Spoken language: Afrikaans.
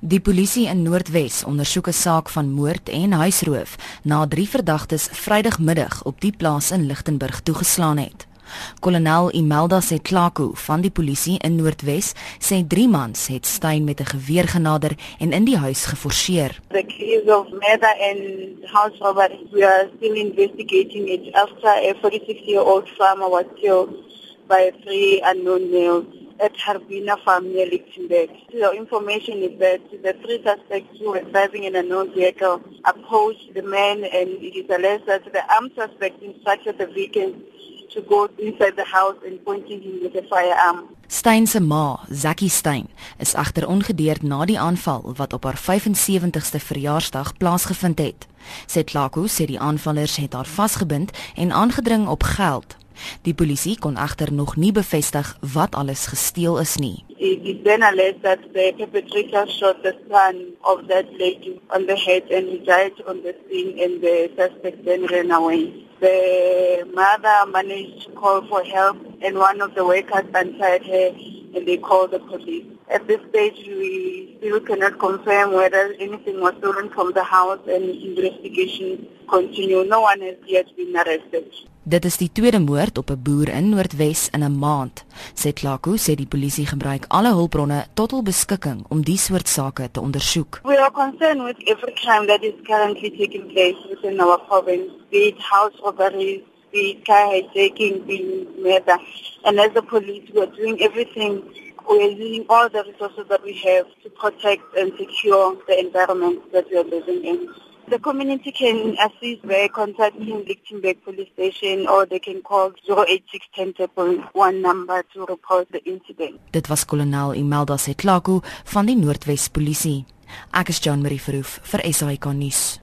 Die polisie in Noordwes ondersoek 'n saak van moord en huisroof na drie verdagtes Vrydagmiddag op die plaas in Lichtenburg toegeslaan het. Kolonel Imelda Setlako van die polisie in Noordwes sê drie mans het Steyn met 'n geweer genader en in die huis geforseer. The case of murder and house robbery we are still investigating it after a 46-year-old farmer was killed by three unknown males. At Harbina near Lichtenberg. The information is that the three suspects who were driving in a known vehicle approached the man and it is alleged that the armed suspect instructed the victim to go inside the house and pointing him with a firearm. Stein se ma, Zakkie Stein, is agter ongedeerd na die aanval wat op haar 75ste verjaarsdag plaasgevind het. Sy Tlako sê die aanvallers het haar vasgebind en aangedring op geld. Die polisie kon egter nog nie bevestig wat alles gesteel is nie. It is then alleged that the perpetrator shot the son of that lady on the head and he died on the scene and the suspect then ran away. The mother managed to call for help and one of the workers untied her and they called the police. At this stage, we still cannot confirm whether anything was stolen from the house and investigation continue. No one has yet been arrested. Dit is die tweede moord op 'n boer in Noordwes in 'n maand. Sê Klaku sê die polisie gebruik alle hulpbronne tot hul beskikking om die soort sake te ondersoek. We are concerned with every crime that is currently taking place within our province, be it house robberies, be it car hijacking, be it murder. And as a police, we are doing everything we are using all the resources that we have to protect and secure the environment that we are living in. The community can assist by contacting Lichtenberg Police Station or they can call 08610 number to report the incident. Dit was kolonel Imelda Setlako van die Noordwes Polisie. Ek is Jean Marie Verhoef vir SAK nuus.